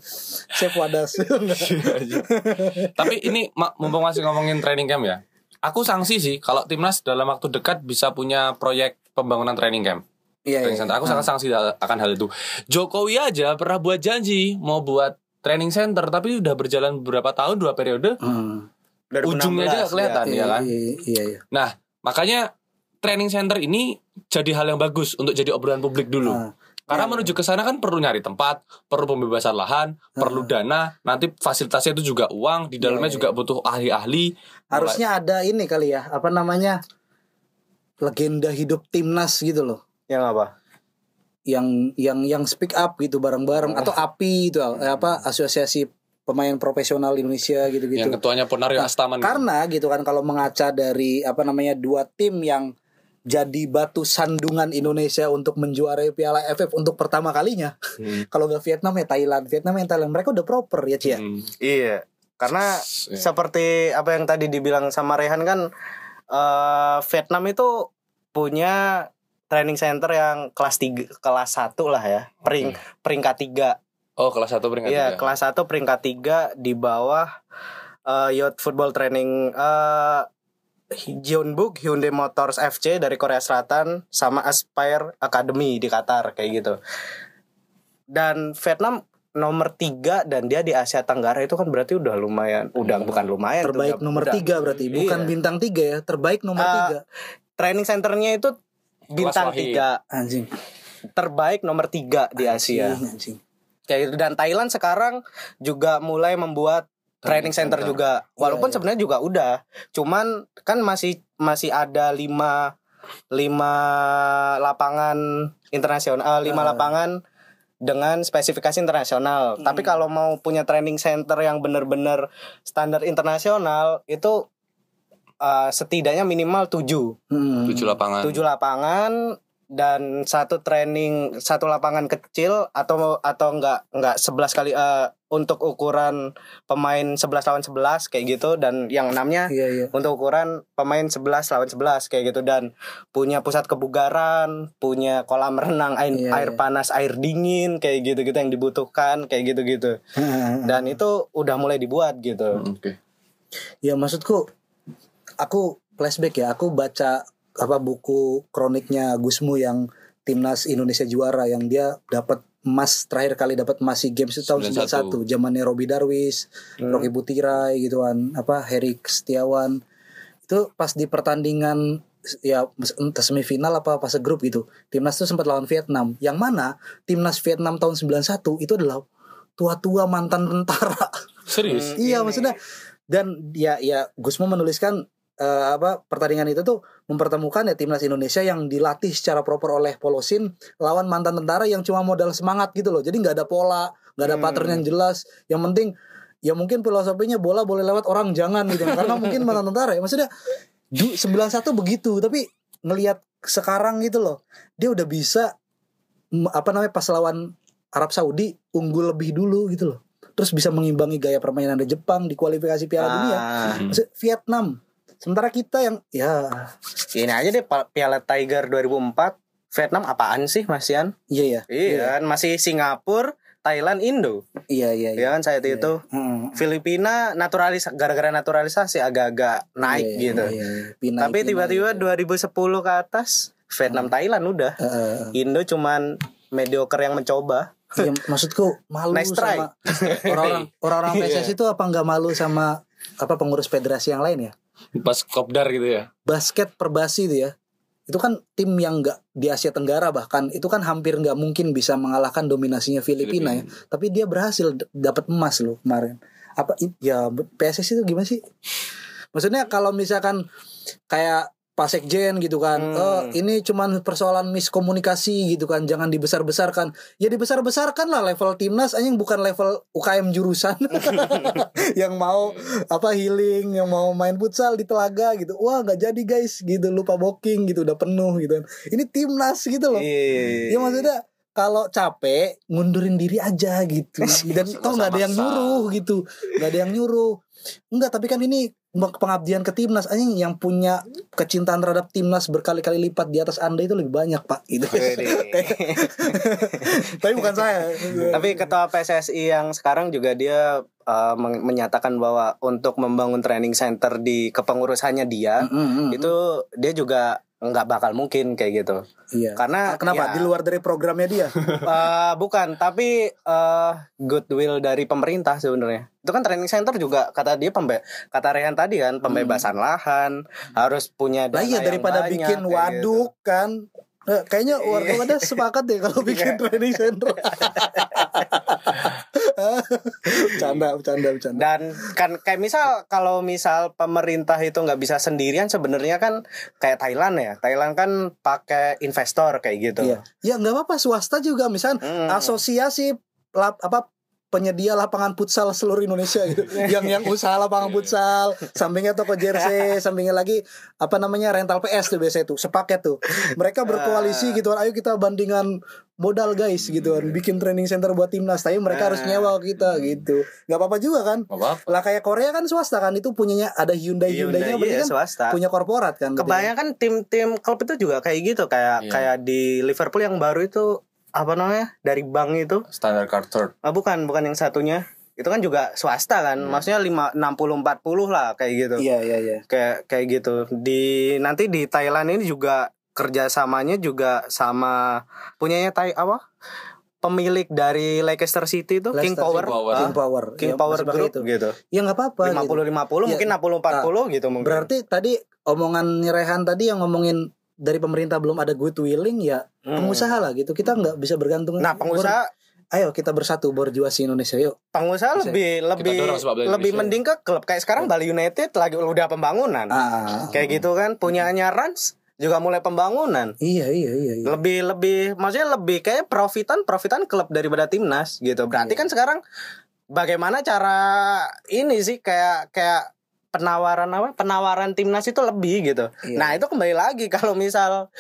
Chef Wadas <laughs> Tapi ini mumpung masih ngomongin training camp ya. Aku sanksi sih kalau timnas dalam waktu dekat bisa punya proyek pembangunan training camp. iya, Training iya. center. Aku sangat sanksi dal- akan hal itu. Jokowi aja pernah buat janji mau buat training center tapi udah berjalan beberapa tahun dua periode Hmm. ujungnya aja nggak kelihatan Iya, ya kan. Iya, iya, iya. Nah, makanya training center ini jadi hal yang bagus untuk jadi obrolan publik dulu. Ah, Karena iya, menuju ke sana kan perlu nyari tempat, perlu pembebasan lahan, perlu dana, nanti fasilitasnya itu juga uang, di dalamnya Iya, iya. juga butuh ahli-ahli. Harusnya ada ini kali ya, apa namanya? Legenda hidup timnas gitu loh. Yang apa? Yang yang yang speak up gitu bareng-bareng atau API itu eh, apa asosiasi pemain profesional Indonesia gitu-gitu. Yang ketuanya Ponario Astaman. gitu. Karena gitu kan kalau mengaca dari apa namanya dua tim yang jadi batu sandungan Indonesia untuk menjuarai Piala AFF untuk pertama kalinya. Hmm. <laughs> kalau nggak Vietnam ya Thailand, Vietnam ya Thailand. Mereka udah proper ya Cia. Hmm. Iya. Karena Iya. seperti apa yang tadi dibilang sama Rehan kan eh Vietnam itu punya training center yang kelas 3 kelas 1 lah ya. Pering, peringkat 3. Oh, kelas 1 peringkat Iya, tiga. kelas 1 peringkat 3 di bawah eh, Youth Football Training eh Jeonbuk Hyundai Motors FC dari Korea Selatan sama Aspire Academy di Qatar kayak gitu. Dan Vietnam nomor 3 dan dia di Asia Tenggara itu kan berarti udah lumayan, udah bukan lumayan tuh, Terbaik udah- nomor udah. tiga berarti, bukan Iya. bintang tiga ya. Terbaik nomor Ah, tiga. Training centernya itu bintang Wahid. 3 Anjing. terbaik nomor 3 di Asia. Anjing, anjing. Kayak gitu. dan Thailand sekarang juga mulai membuat training center, center. juga. Walaupun Iya, iya. sebenarnya juga udah. Cuman kan masih masih ada lima lima lapangan internasional, eh, lima Ah. lapangan dengan spesifikasi internasional. Hmm. Tapi kalau mau punya training center yang benar-benar standar internasional itu eh, setidaknya minimal 7 Hmm. Tujuh lapangan. tujuh lapangan dan satu training satu lapangan kecil atau atau enggak enggak 11 kali eh, untuk ukuran pemain 11 lawan 11 kayak gitu dan yang enamnya Iya, iya. untuk ukuran pemain 11 lawan 11 kayak gitu dan punya pusat kebugaran, punya kolam renang air, Iya, air iya. panas, air dingin kayak gitu-gitu yang dibutuhkan kayak gitu-gitu. <laughs> Dan itu udah mulai dibuat gitu. Hmm, Oke. Ya maksudku aku flashback ya, aku baca apa buku kroniknya Gusmu yang timnas Indonesia juara yang dia dapat emas terakhir kali dapat emas SEA Games itu tahun 91 91. zamannya Robi Darwis, Hmm. Rocky Butirai gitu kan, apa Heri Setiawan. Itu pas di pertandingan ya entah semifinal apa fase grup gitu. Timnas itu sempat lawan Vietnam. Yang mana timnas Vietnam tahun 91 itu adalah tua-tua mantan tentara. <laughs> Serius? Iya maksudnya dan ya ya Gusmo menuliskan eh, apa pertandingan itu tuh mempertemukan ya timnas Indonesia yang dilatih secara proper oleh Polosin lawan mantan tentara yang cuma modal semangat gitu loh. Jadi nggak ada pola, nggak ada Hmm. pattern yang jelas. Yang penting ya mungkin filosofinya bola boleh lewat orang jangan gitu. Karena mungkin <laughs> mantan tentara ya. Maksudnya du, 91 begitu tapi ngelihat sekarang gitu loh. Dia udah bisa apa namanya pas lawan Arab Saudi unggul lebih dulu gitu loh. Terus bisa mengimbangi gaya permainan dari Jepang di kualifikasi Piala Dunia. Ah, Maksud, Vietnam. Sementara kita yang ya ini aja deh Piala Tiger 2004 Vietnam apaan sih Mas Ian? iya ya. Iya kan masih Singapura, Thailand, Indo. Iya iya iya. Ya kan saat Iya. itu Hmm. Filipina naturalis gara-gara naturalisasi agak-agak naik Iya, gitu. iya, iya. Pinai, Tapi tiba-tiba gitu. 2010 ke atas Vietnam Thailand udah. Indo cuman mediocre yang mencoba. Iya, maksudku malu Nice sama orang-orang orang-orang <laughs> Iya. PSSI itu apa nggak malu sama apa pengurus federasi yang lain ya? Pas kopdar gitu ya. Basket Perbasi itu ya. Itu kan tim yang nggak di Asia Tenggara bahkan itu kan hampir nggak mungkin bisa mengalahkan dominasinya Filipina ya. Tapi dia berhasil dapat emas loh kemarin. Apa ya PSSI itu gimana sih? Maksudnya kalau misalkan kayak Pak Sekjen gitu kan, Hmm. oh ini cuman persoalan miskomunikasi gitu kan, jangan dibesar-besarkan. Ya dibesar-besarkan lah level timnas, anjing bukan level UKM jurusan <laughs> yang mau apa healing, yang mau main futsal di telaga gitu. Wah nggak jadi guys, gitu lupa booking gitu, udah penuh gitu. kan. Ini timnas gitu loh. Iya. Ya maksudnya kalau capek ngundurin diri aja gitu <laughs> dan toh nggak ada yang nyuruh gitu nggak ada yang nyuruh enggak tapi kan ini pengabdian ke timnas anjing yang punya kecintaan terhadap timnas berkali-kali lipat di atas anda itu lebih banyak pak gitu. <laughs> Tapi bukan saya. Tapi ketua PSSI yang sekarang juga dia uh, men- menyatakan bahwa untuk membangun training center di kepengurusannya dia Mm, mm, mm. itu dia juga nggak bakal mungkin kayak gitu. Iya. Karena Kenapa? ya, Di luar dari programnya dia. <laughs> eh, bukan, tapi eh, goodwill dari pemerintah sebenarnya. Itu kan training center juga kata dia pembe kata Rehan tadi kan pembebasan lahan harus punya Lah dana iya yang daripada banyak, bikin gitu. waduk kan. Eh, kayaknya warga pada sepakat deh kalau <laughs> bikin Iya. training center. <laughs> <laughs> bercanda, bercanda, bercanda. Dan kan kayak misal kalau misal pemerintah itu nggak bisa sendirian sebenarnya kan kayak Thailand ya. Thailand kan pakai investor kayak gitu. Iya. Ya nggak apa-apa swasta juga misalkan Hmm. asosiasi lap, apa penyedia lapangan futsal seluruh Indonesia gitu. <laughs> yang yang usaha lapangan futsal, sampingnya toko jersey, <laughs> sampingnya lagi apa namanya rental PS tuh biasa itu, sepaket tuh. Mereka berkoalisi gitu kan, ayo kita bandingan modal guys gitu kan, bikin training center buat timnas, tapi mereka harus nyewa kita gitu. nggak apa-apa juga kan? Gak apa-apa. Lah kayak Korea kan swasta kan itu punyanya ada Hyundai Hyundai-nya berarti iya, kan swasta. punya korporat kan. kan? Kebanyakan tim-tim klub itu juga kayak gitu kayak Iya. kayak di Liverpool yang baru itu apa namanya dari bank itu Standar Carter. ah, bukan bukan yang satunya itu kan juga swasta kan maksudnya lima enam puluh empat puluh lah kayak gitu Iya iya iya. kayak kayak gitu di nanti di Thailand ini juga kerjasamanya juga sama punyanya Thai apa pemilik dari Leicester City itu King Leicester Power King Power. Ah, King Power. King Ya, Power Group itu. gitu Ya nggak apa-apa. lima gitu. puluh lima puluh Iya. mungkin enam puluh empat puluh gitu mungkin Berarti tadi omongan Rehan tadi yang ngomongin dari pemerintah belum ada good willing ya Hmm. pengusaha lah gitu. Kita nggak bisa bergantung. nah pengusaha ayo kita bersatu berjuasi Indonesia yuk. pengusaha Bisa. lebih lebih lebih mending ke klub kayak sekarang Bali United lagi udah pembangunan Ah, kayak gitu kan punyanya Rans juga mulai pembangunan iya iya iya. iya. lebih lebih maksudnya lebih kayak profitan profitan klub daripada timnas gitu berarti Iya. kan sekarang bagaimana cara ini sih kayak kayak penawaran apa penawaran timnas itu lebih gitu Iya. nah itu kembali lagi kalau misal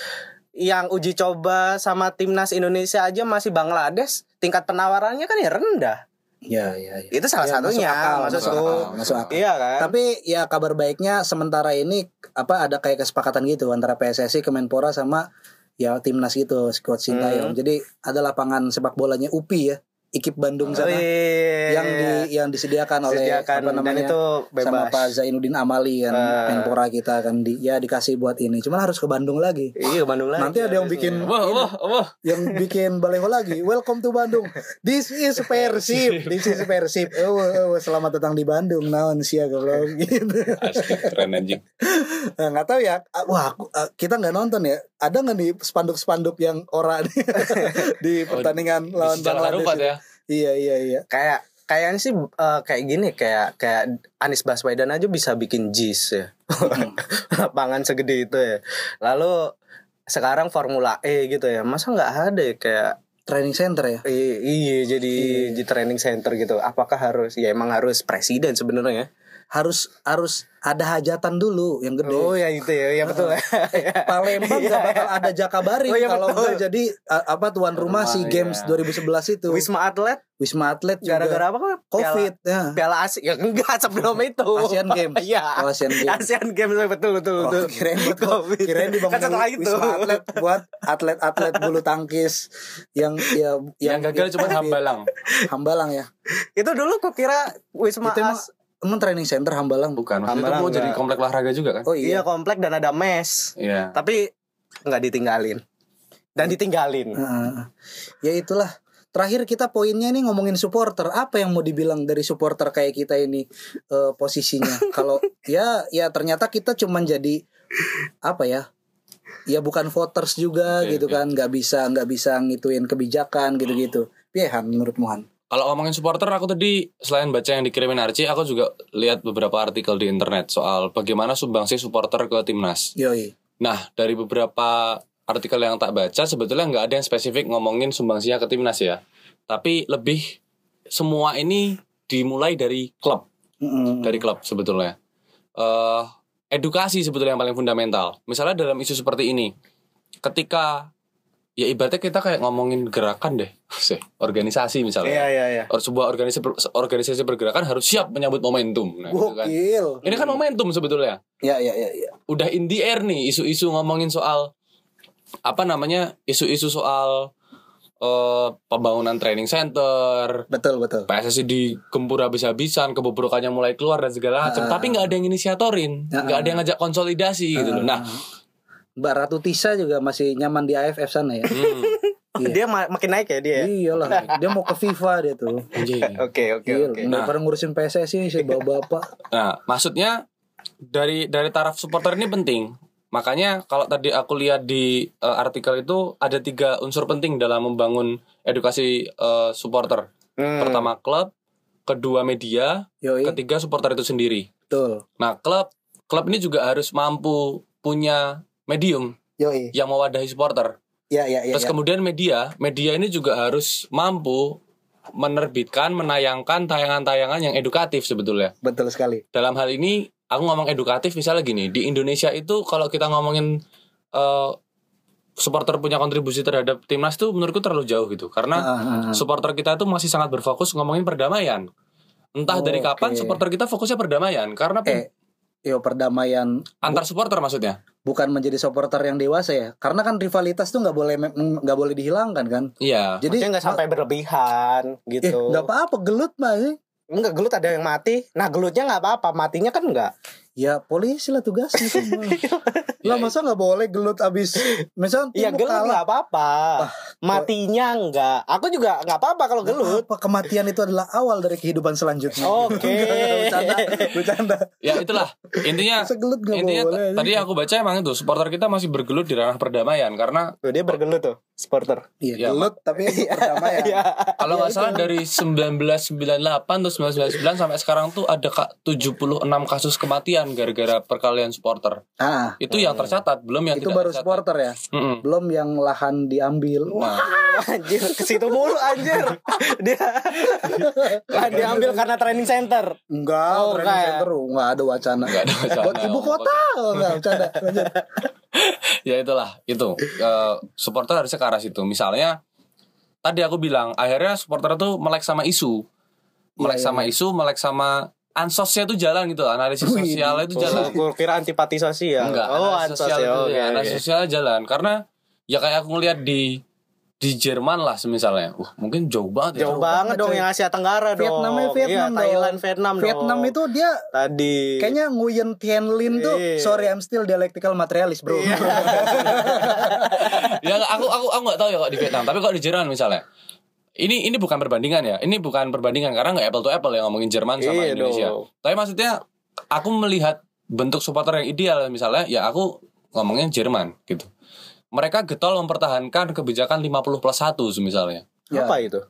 yang uji coba sama timnas Indonesia aja masih Bangladesh tingkat penawarannya kan ya rendah Iya iya. iya. itu salah Ya, satunya masuk akal, masuk akal, masuk akal. iya kan Tapi ya kabar baiknya sementara ini apa ada kayak kesepakatan gitu antara PSSI, Kemenpora sama ya timnas gitu squad Sintayong. Hmm. Jadi ada lapangan sepak bolanya UPI ya, IKIP Bandung sana. Wih. yang di yang disediakan oleh Disediakan, apa namanya itu sama bebas. Pak Zainuddin Amali kan Eh. Menpora kita kan di ya dikasih buat ini. Cuman harus ke Bandung lagi. Iya ke Bandung lagi Nanti ada yang bikin- Wah, wah, wah. yang bikin baleho lagi. Welcome to Bandung. This is Persib. This is Persib. Oh, oh, selamat datang di Bandung naon sia goblok gitu. Asli keren anjing. nah, nggak tahu ya. Ah, wah aku- ah, kita nggak nonton ya ada nggak nih spanduk-spanduk yang ora <laughs> di pertandingan lawan Di Jalan Bangladesh ya. iya iya iya. Kayak kayaknya sih eh, kayak gini kayak kayak Anies Baswedan aja bisa bikin JIS ya. <laughs> Lapangan segede itu ya. Lalu sekarang Formula E gitu ya. Masa nggak ada ya kayak training center ya? Iya jadi Iya. di training center gitu. Apakah harus ya emang harus presiden sebenarnya harus harus ada hajatan dulu yang gede oh ya itu ya ya betul ya <laughs> Palembang gak bakal ada Jakabaring Oh, iya, kalau betul. enggak jadi a- apa tuan rumah Rumah, si iya. Games 2011 itu Wisma Atlet Wisma Atlet juga gara-gara apa kan Covid ya. Piala, Piala Asia ya enggak sebelum <laughs> itu Asian Games. <laughs> iya Oh, Asian Games. Asian Games betul betul Oh, betul kirain buat Covid. kirain dibangun kan itu Wisma Atlet buat atlet-atlet bulu tangkis yang ya Yang gagal cuma Hambalang. Hambalang ya. itu dulu kuk kira Wisma As emang training center Hambalang Bukan, maksudnya itu Hambalang mau jadi komplek olahraga juga kan? Oh iya iya. komplek dan ada mes Iya. tapi nggak ditinggalin dan ditinggalin Heeh. ya itulah. Terakhir kita poinnya ini ngomongin supporter. Apa yang mau dibilang dari supporter kayak kita ini eh, posisinya? <laughs> Kalau ya ya ternyata kita cuman jadi apa ya? Ya bukan voters juga Oke, gitu oke. kan, nggak bisa nggak bisa ngituin kebijakan gitu-gitu. Piye Han menurut Muhan? Kalau ngomongin supporter, aku tadi selain baca yang dikirimin Archie, aku juga lihat beberapa artikel di internet soal bagaimana sumbangsi supporter ke timnas. Yoi. Nah, dari beberapa artikel yang tak baca, sebetulnya nggak ada yang spesifik ngomongin sumbangsinya ke timnas ya. Tapi lebih semua ini dimulai dari klub, Mm-mm. dari klub sebetulnya. eh edukasi sebetulnya yang paling fundamental. Misalnya dalam isu seperti ini, ketika ya ibaratnya kita kayak ngomongin gerakan deh, <laughs> sih organisasi misalnya. iya iya iya Or- sebuah organisasi organisasi pergerakan harus siap menyambut momentum. Nah, gitu kan. Ini kan momentum sebetulnya. Ya ya ya ya. Udah in the air nih isu-isu ngomongin soal apa namanya? isu-isu soal eh, pembangunan training center, Betul betul. PSSI digempur habis-habisan, kebobrokannya mulai keluar dan segala macam. Ah. Tapi nggak ada yang inisiatorin, Ah. nggak ada yang ngajak konsolidasi gitu loh. Nah, Mbak Ratu Tisa juga masih nyaman di AFF sana ya. Hmm. Iya. Dia ma- makin naik ya dia. ya? Iyalah, dia mau ke FIFA dia tuh. <laughs> Oke oke Iya, oke. nggak pernah ngurusin PSSI sih bapak-bapak. Nah, maksudnya dari dari taraf supporter ini penting. Makanya kalau tadi aku lihat di eh, artikel itu ada tiga unsur penting dalam membangun edukasi eh, supporter. Hmm. Pertama klub, kedua media, Yoi, ketiga supporter itu sendiri. betul. Nah, klub klub ini juga harus mampu punya medium Yoi. yang mewadahi supporter. Ya, ya, ya. Terus ya. kemudian media, media ini juga harus mampu menerbitkan, menayangkan tayangan-tayangan yang edukatif sebetulnya. Betul sekali. Dalam hal ini aku ngomong edukatif misalnya gini, di Indonesia itu kalau kita ngomongin eh, supporter punya kontribusi terhadap timnas itu menurutku terlalu jauh gitu. Karena ah, ah. supporter kita itu masih sangat berfokus ngomongin perdamaian. Entah Oh, dari kapan oke. supporter kita fokusnya perdamaian karena Eh, yo perdamaian antar supporter maksudnya. Bukan menjadi supporter yang dewasa ya. Karena kan rivalitas tuh nggak boleh nggak boleh dihilangkan kan. Iya. Jadi nggak sampai berlebihan Eh, gitu. nggak apa-apa gelut mah. eh. Enggak gelut ada yang mati. Nah gelutnya nggak apa-apa, matinya kan enggak. Ya polisi lah tugasnya kan. <laughs> lah masa nggak boleh gelut abis misal Iya tim gelut kalah. nggak apa-apa. Matinya enggak. Aku juga nggak apa-apa kalau gelut. apa kematian itu adalah awal dari kehidupan selanjutnya. <laughs> Oke. Nggak, <laughs> bercanda, bercanda. Ya itulah intinya gelut nggak intinya boleh. tadi aku baca emang itu supporter kita masih bergelut di ranah perdamaian karena Tuh, dia bergelut tuh, supporter. Iya, Ya, gelut tapi itu perdamaian. <laughs> Iya. kalau nggak salah dari 1998 atau 1999 sampai sekarang tuh ada kak 76 kasus kematian gara-gara perkalian supporter. Ah, Itu yang tercatat, belum yang itu tidak baru tercatat. supporter ya. Mm-mm. Belum yang lahan diambil. Wah, anjir, ke situ mulu anjir. <laughs> Dia kan diambil karena training center. enggak, Oh, training enggak ya? center enggak ada wacana. Nggak ada wacana, Buat ibu kota, enggak bercanda. Ya itulah itu Eh, supporter harusnya ke arah situ. Misalnya tadi aku bilang akhirnya supporter tuh melek sama isu, melek Iya, sama iya. isu, melek sama ansosnya tuh jalan gitu, analisis Wih, sosialnya itu jalan. <laughs> Oh, gue kira antipati sosial. Enggak, oh, ansos sosial ya. itu Oke, ya, analisis sosial jalan karena ya kayak aku ngeliat di di Jerman lah semisalnya. Wah, mungkin jauh banget ya. Jauh banget dong coy. yang Asia Tenggara dong. Vietnamnya Vietnam iya, dong. Thailand Vietnam Vietnam dong. itu dia tadi kayaknya Nguyen Tien Lin tuh Iya. sorry I'm still dialectical materialist, Bro. Iya. <laughs> ya aku aku aku nggak tahu ya kok di Vietnam, tapi kok di Jerman misalnya. Ini ini bukan perbandingan ya. Ini bukan perbandingan karena nggak apple to apple ya ngomongin Jerman sama Iya Indonesia. dong. Tapi maksudnya aku melihat bentuk supporter yang ideal misalnya ya aku ngomongin Jerman gitu. Mereka getol mempertahankan kebijakan 50 plus 1 misalnya. Ya. apa itu?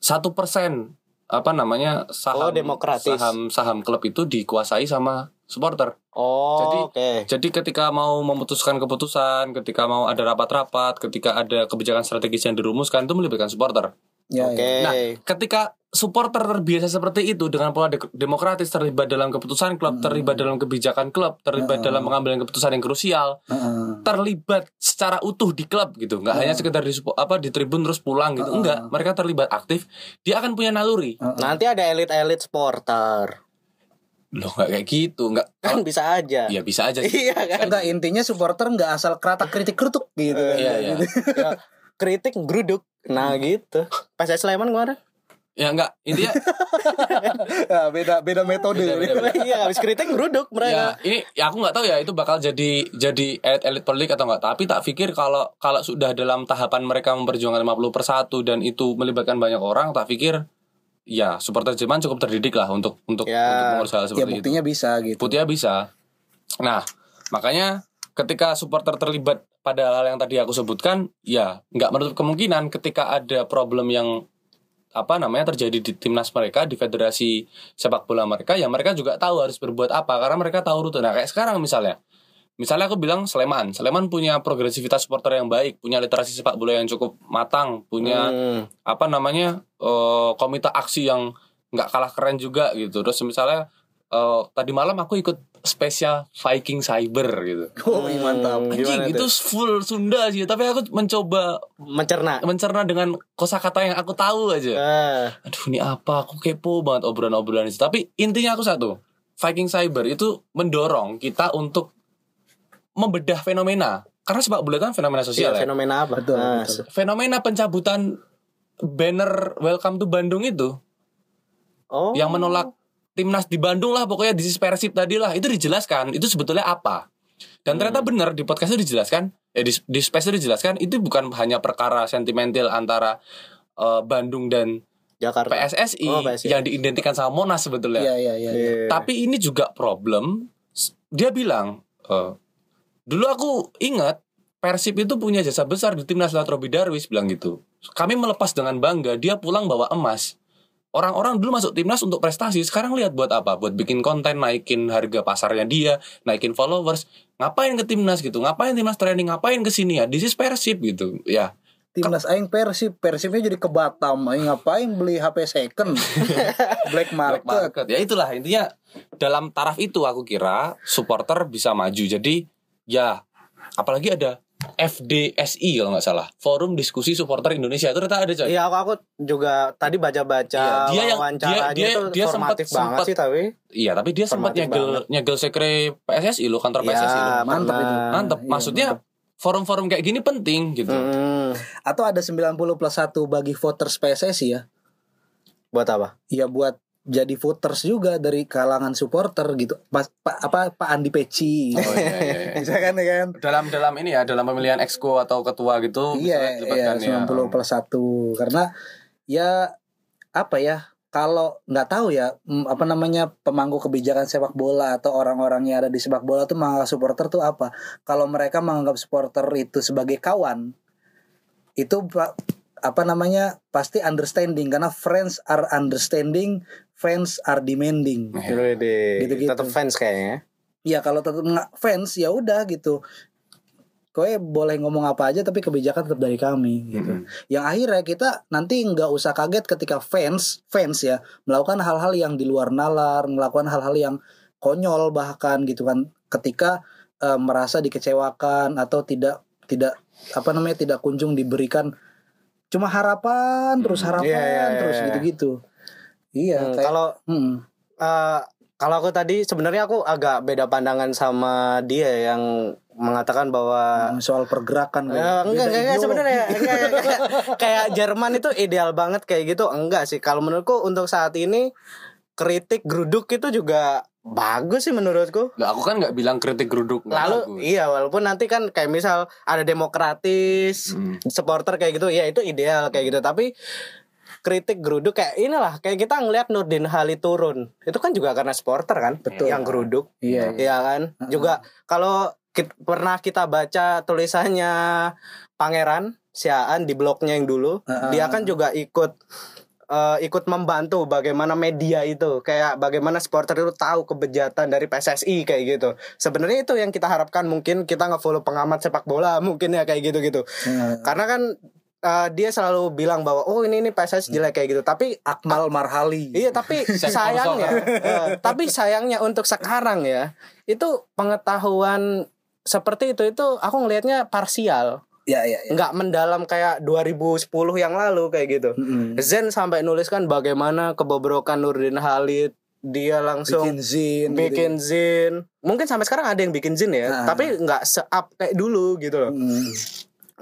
Satu persen apa namanya saham Oh, demokratis. saham saham klub itu dikuasai sama supporter. Oh, Jadi- oke. Jadi ketika mau memutuskan keputusan, ketika mau ada rapat-rapat, ketika ada kebijakan strategis yang dirumuskan itu melibatkan supporter. Ya, Oke. ya. Nah, ketika supporter terbiasa seperti itu dengan pola de- demokratis terlibat dalam keputusan klub, terlibat dalam kebijakan klub, terlibat dalam pengambilan keputusan yang krusial, Heeh. terlibat secara utuh di klub gitu, nggak hanya sekedar di apa di tribun terus pulang gitu, enggak, mereka terlibat aktif, dia akan punya naluri. Nanti ada elit-elit supporter. Loh, nggak kayak gitu, nggak. Kan bisa aja. Ya bisa aja. sih. Iya kan? Enggak intinya supporter enggak asal keratak kritik kerutuk gitu kan. Iya, iya. Ya, <laughs> kritik geruduk. Nah, gitu. Pas saya Sleman kemarin. Ya enggak, intinya <laughs> Ya, beda beda metode. Beda, beda, beda. Iya, habis kritik geruduk Ya, mereka. ini ya aku nggak tahu ya itu bakal jadi jadi elit-elit politik atau enggak. Tapi tak pikir kalau kalau sudah dalam tahapan mereka memperjuangkan 50 per 1 dan itu melibatkan banyak orang, tak pikir ya supporter Jerman cukup terdidik lah untuk untuk Ya. untuk mengurus hal Ya seperti itu. buktinya bisa gitu. Putihnya bisa. Nah, makanya ketika supporter terlibat pada hal yang tadi aku sebutkan, ya nggak menutup kemungkinan ketika ada problem yang apa namanya terjadi di timnas mereka di federasi sepak bola mereka ya mereka juga tahu harus berbuat apa karena mereka tahu rute. Nah kayak sekarang misalnya misalnya aku bilang Sleman. Sleman punya progresivitas supporter yang baik punya literasi sepak bola yang cukup matang punya Hmm. apa namanya eh, komite aksi yang nggak kalah keren juga gitu. Terus misalnya eh, tadi malam aku ikut spesial Viking Cyber gitu Oh, iya, mantap. Hmm, anjing itu tuh? full Sunda sih tapi aku mencoba mencerna. mencerna dengan kosakata yang aku tahu aja Ah, aduh ini apa aku kepo banget obrolan-obrolan itu tapi intinya aku satu Viking Cyber itu mendorong kita untuk membedah fenomena karena sepak bola kan fenomena iya, sosial ya fenomena apa? Betul, Ah, betul. fenomena pencabutan banner Welcome to Bandung itu Oh. yang menolak timnas di Bandung lah pokoknya di Persib tadi lah itu dijelaskan itu sebetulnya apa Dan ternyata benar di podcast itu dijelaskan, eh di, di space itu dijelaskan itu bukan hanya perkara sentimental antara eh, Bandung dan Jakarta. PSSI, Oh, PSSI. yang diidentikan sama Monas sebetulnya. Iya iya iya. iya. Tapi ini juga problem. Dia bilang, eh, dulu aku ingat Persib itu punya jasa besar di timnas lewat Robi Darwis bilang gitu. Kami melepas dengan bangga, dia pulang bawa emas. Orang-orang dulu masuk timnas untuk prestasi, sekarang lihat buat apa? Buat bikin konten, naikin harga pasarnya dia, naikin followers. Ngapain ke timnas gitu? Ngapain timnas training? Ngapain ke sini ya? This is Persib gitu. Ya, Timnas aing Persib, Persibnya jadi ke Batam. Aing ngapain beli HP second? <laughs> Black market. Black market. Ya itulah intinya dalam taraf itu aku kira supporter bisa maju. Jadi ya apalagi ada FDSI kalau nggak salah Forum Diskusi Supporter Indonesia itu ternyata ada coy. Iya aku aku juga tadi baca-baca Iya, dia yang- wawancaranya dia- dia- itu dia formatif sempet- banget sempet- sih tapi Iya tapi dia sempat nyegel banget. nyegel sekre PSSI lo kantor PSSI lo. ya, mantep itu. Mantep. iya, Maksudnya forum-forum kayak gini penting gitu. Hmm, Atau ada 90 plus 1 bagi voters PSSI ya. buat apa? Ya buat jadi voters juga dari kalangan supporter gitu. Pas, Pak apa Pak Andi Peci. Oh iya iya. iya. <laughs> Bisa kan ya kan? dalam dalam ini ya dalam pemilihan exco atau ketua gitu Iya, iya, dilibatkan ya. 90 plus 1 karena ya apa ya kalau nggak tahu ya mm, apa namanya pemangku kebijakan sepak bola atau orang-orang yang ada di sepak bola tuh menganggap supporter tuh apa kalau mereka menganggap supporter itu sebagai kawan itu pa- apa namanya pasti understanding karena friends are understanding fans are demanding Nah, Dulu di Gitu-gitu. tetap fans kayaknya. ya kalau tetap nggak fans ya udah gitu kowe boleh ngomong apa aja tapi kebijakan tetap dari kami gitu Mm-mm. yang akhirnya kita nanti nggak usah kaget ketika fans fans ya melakukan hal-hal yang di luar nalar melakukan hal-hal yang konyol bahkan gitu kan ketika eh, merasa dikecewakan atau tidak tidak apa namanya tidak kunjung diberikan cuma harapan terus harapan Iya, iya, iya, terus iya. gitu-gitu. Iya Hmm, kayak kalau hmm, eh, kalau aku tadi sebenarnya aku agak beda pandangan sama dia yang mengatakan bahwa soal pergerakan kayak enggak, enggak, <laughs> enggak sebenarnya enggak. kayak Jerman itu ideal banget kayak gitu enggak sih. Kalau menurutku untuk saat ini kritik geruduk itu juga bagus sih menurutku Lah, aku kan nggak bilang kritik geruduk lalu bagus. iya walaupun nanti kan kayak misal ada demokratis Hmm. supporter kayak gitu ya itu ideal kayak gitu tapi kritik geruduk kayak inilah kayak kita ngelihat Nurdin Halid turun itu kan juga karena supporter kan Betul. yang geruduk iya iya. Iya kan? Juga kalau kit- pernah kita baca tulisannya Pangeran Siaan di blognya yang dulu, Heeh. dia kan juga ikut eh, ikut membantu bagaimana media itu kayak bagaimana supporter itu tahu kebejatan dari PSSI kayak gitu. Sebenarnya itu yang kita harapkan mungkin kita nge-follow pengamat sepak bola mungkin ya kayak gitu-gitu. Iya. Karena kan eh, dia selalu bilang bahwa oh ini ini PSSI jelek kayak gitu. Tapi Akmal Marhali Iya tapi <laughs> sayangnya, eh, tapi sayangnya untuk sekarang ya itu pengetahuan seperti itu itu aku ngelihatnya parsial, ya ya ya nggak mendalam kayak 2010 yang lalu kayak gitu. Mm-mm. Zen sampai nuliskan bagaimana kebobrokan Nurdin Halid dia langsung bikin zin bikin zin. Mungkin sampai sekarang ada yang bikin zin ya, Nah. tapi nggak se-up kayak dulu gitu loh. Mm.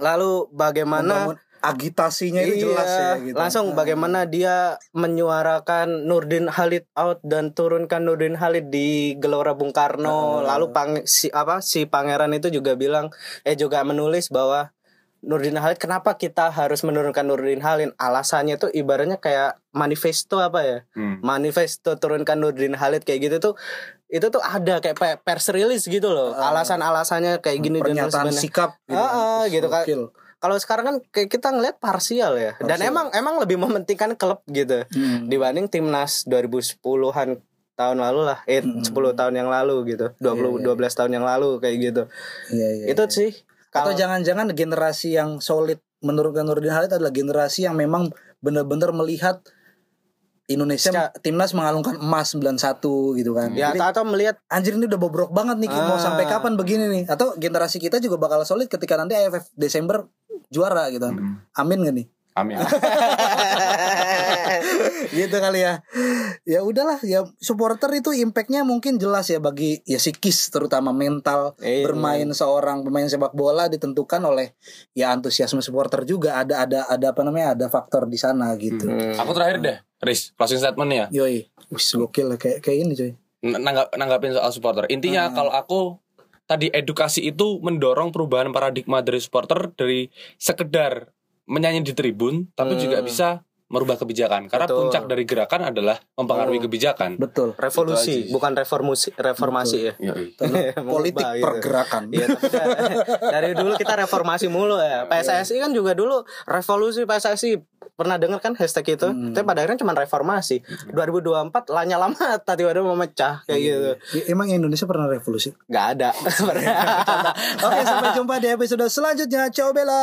Lalu bagaimana Membangun agitasinya itu jelas ya gitu. Langsung Nah. bagaimana dia menyuarakan Nurdin Halid out dan turunkan Nurdin Halid di Gelora Bung Karno. Nah. Lalu pang, si apa si pangeran itu juga bilang eh juga menulis bahwa Nurdin Halid kenapa kita harus menurunkan Nurdin Halid? Alasannya tuh ibaratnya kayak manifesto apa ya? Hmm. Manifesto turunkan Nurdin Halid kayak gitu tuh itu tuh ada kayak pe- pers release gitu loh. Alasan-alasannya kayak gini dan pernyataan sebagainya. sikap Ah, ah, gitu kan. Kalau sekarang kan kayak kita ngeliat parsial ya. Dan Parsial. emang emang lebih mementingkan klub gitu Hmm. dibanding timnas 2010-an tahun lalu lah. Eh Hmm. 10 tahun yang lalu gitu. 20 Iya, iya. 12 tahun yang lalu kayak gitu. Iya, iya, Itu iya. sih atau kalau jangan-jangan generasi yang solid menurunkan Nurdin Halid adalah generasi yang memang benar-benar melihat Indonesia timnas mengalungkan emas 91 gitu kan. ya Jadi, atau, atau melihat anjir ini udah bobrok banget nih mau Ah. sampai kapan begini nih atau generasi kita juga bakal solid ketika nanti AFF Desember juara gitu kan. Hmm. Amin gak nih? Amin. <laughs> gitu kali ya ya udahlah ya supporter itu impactnya mungkin jelas ya bagi ya psikis terutama mental Iya. bermain seorang pemain sepak bola ditentukan oleh ya antusiasme supporter juga ada ada ada apa namanya ada faktor di sana gitu Hmm. Aku terakhir deh, Riz, closing statement ya. yoi wis gokil lah, kayak kayak ini coy N- Nanggap, nanggapin soal supporter. Intinya Hmm. kalau aku tadi edukasi itu mendorong perubahan paradigma dari supporter dari sekedar menyanyi di tribun tapi Hmm. juga bisa merubah kebijakan karena Betul. puncak dari gerakan adalah mempengaruhi Hmm. kebijakan. Betul. Revolusi, bukan reformasi, reformasi ya. <laughs> Politik Mengubah gitu. pergerakan. Iya, da- dari dulu kita reformasi mulu ya. PSSI kan juga dulu revolusi PSSI. Pernah dengar kan hashtag itu? Hmm. Tapi pada akhirnya cuma reformasi. 2024 lanyala mata tiba-tiba memecah kayak gitu. Ya, Emang Indonesia pernah revolusi? Gak ada. <laughs> Oke, sampai jumpa di episode selanjutnya. Ciao Bella.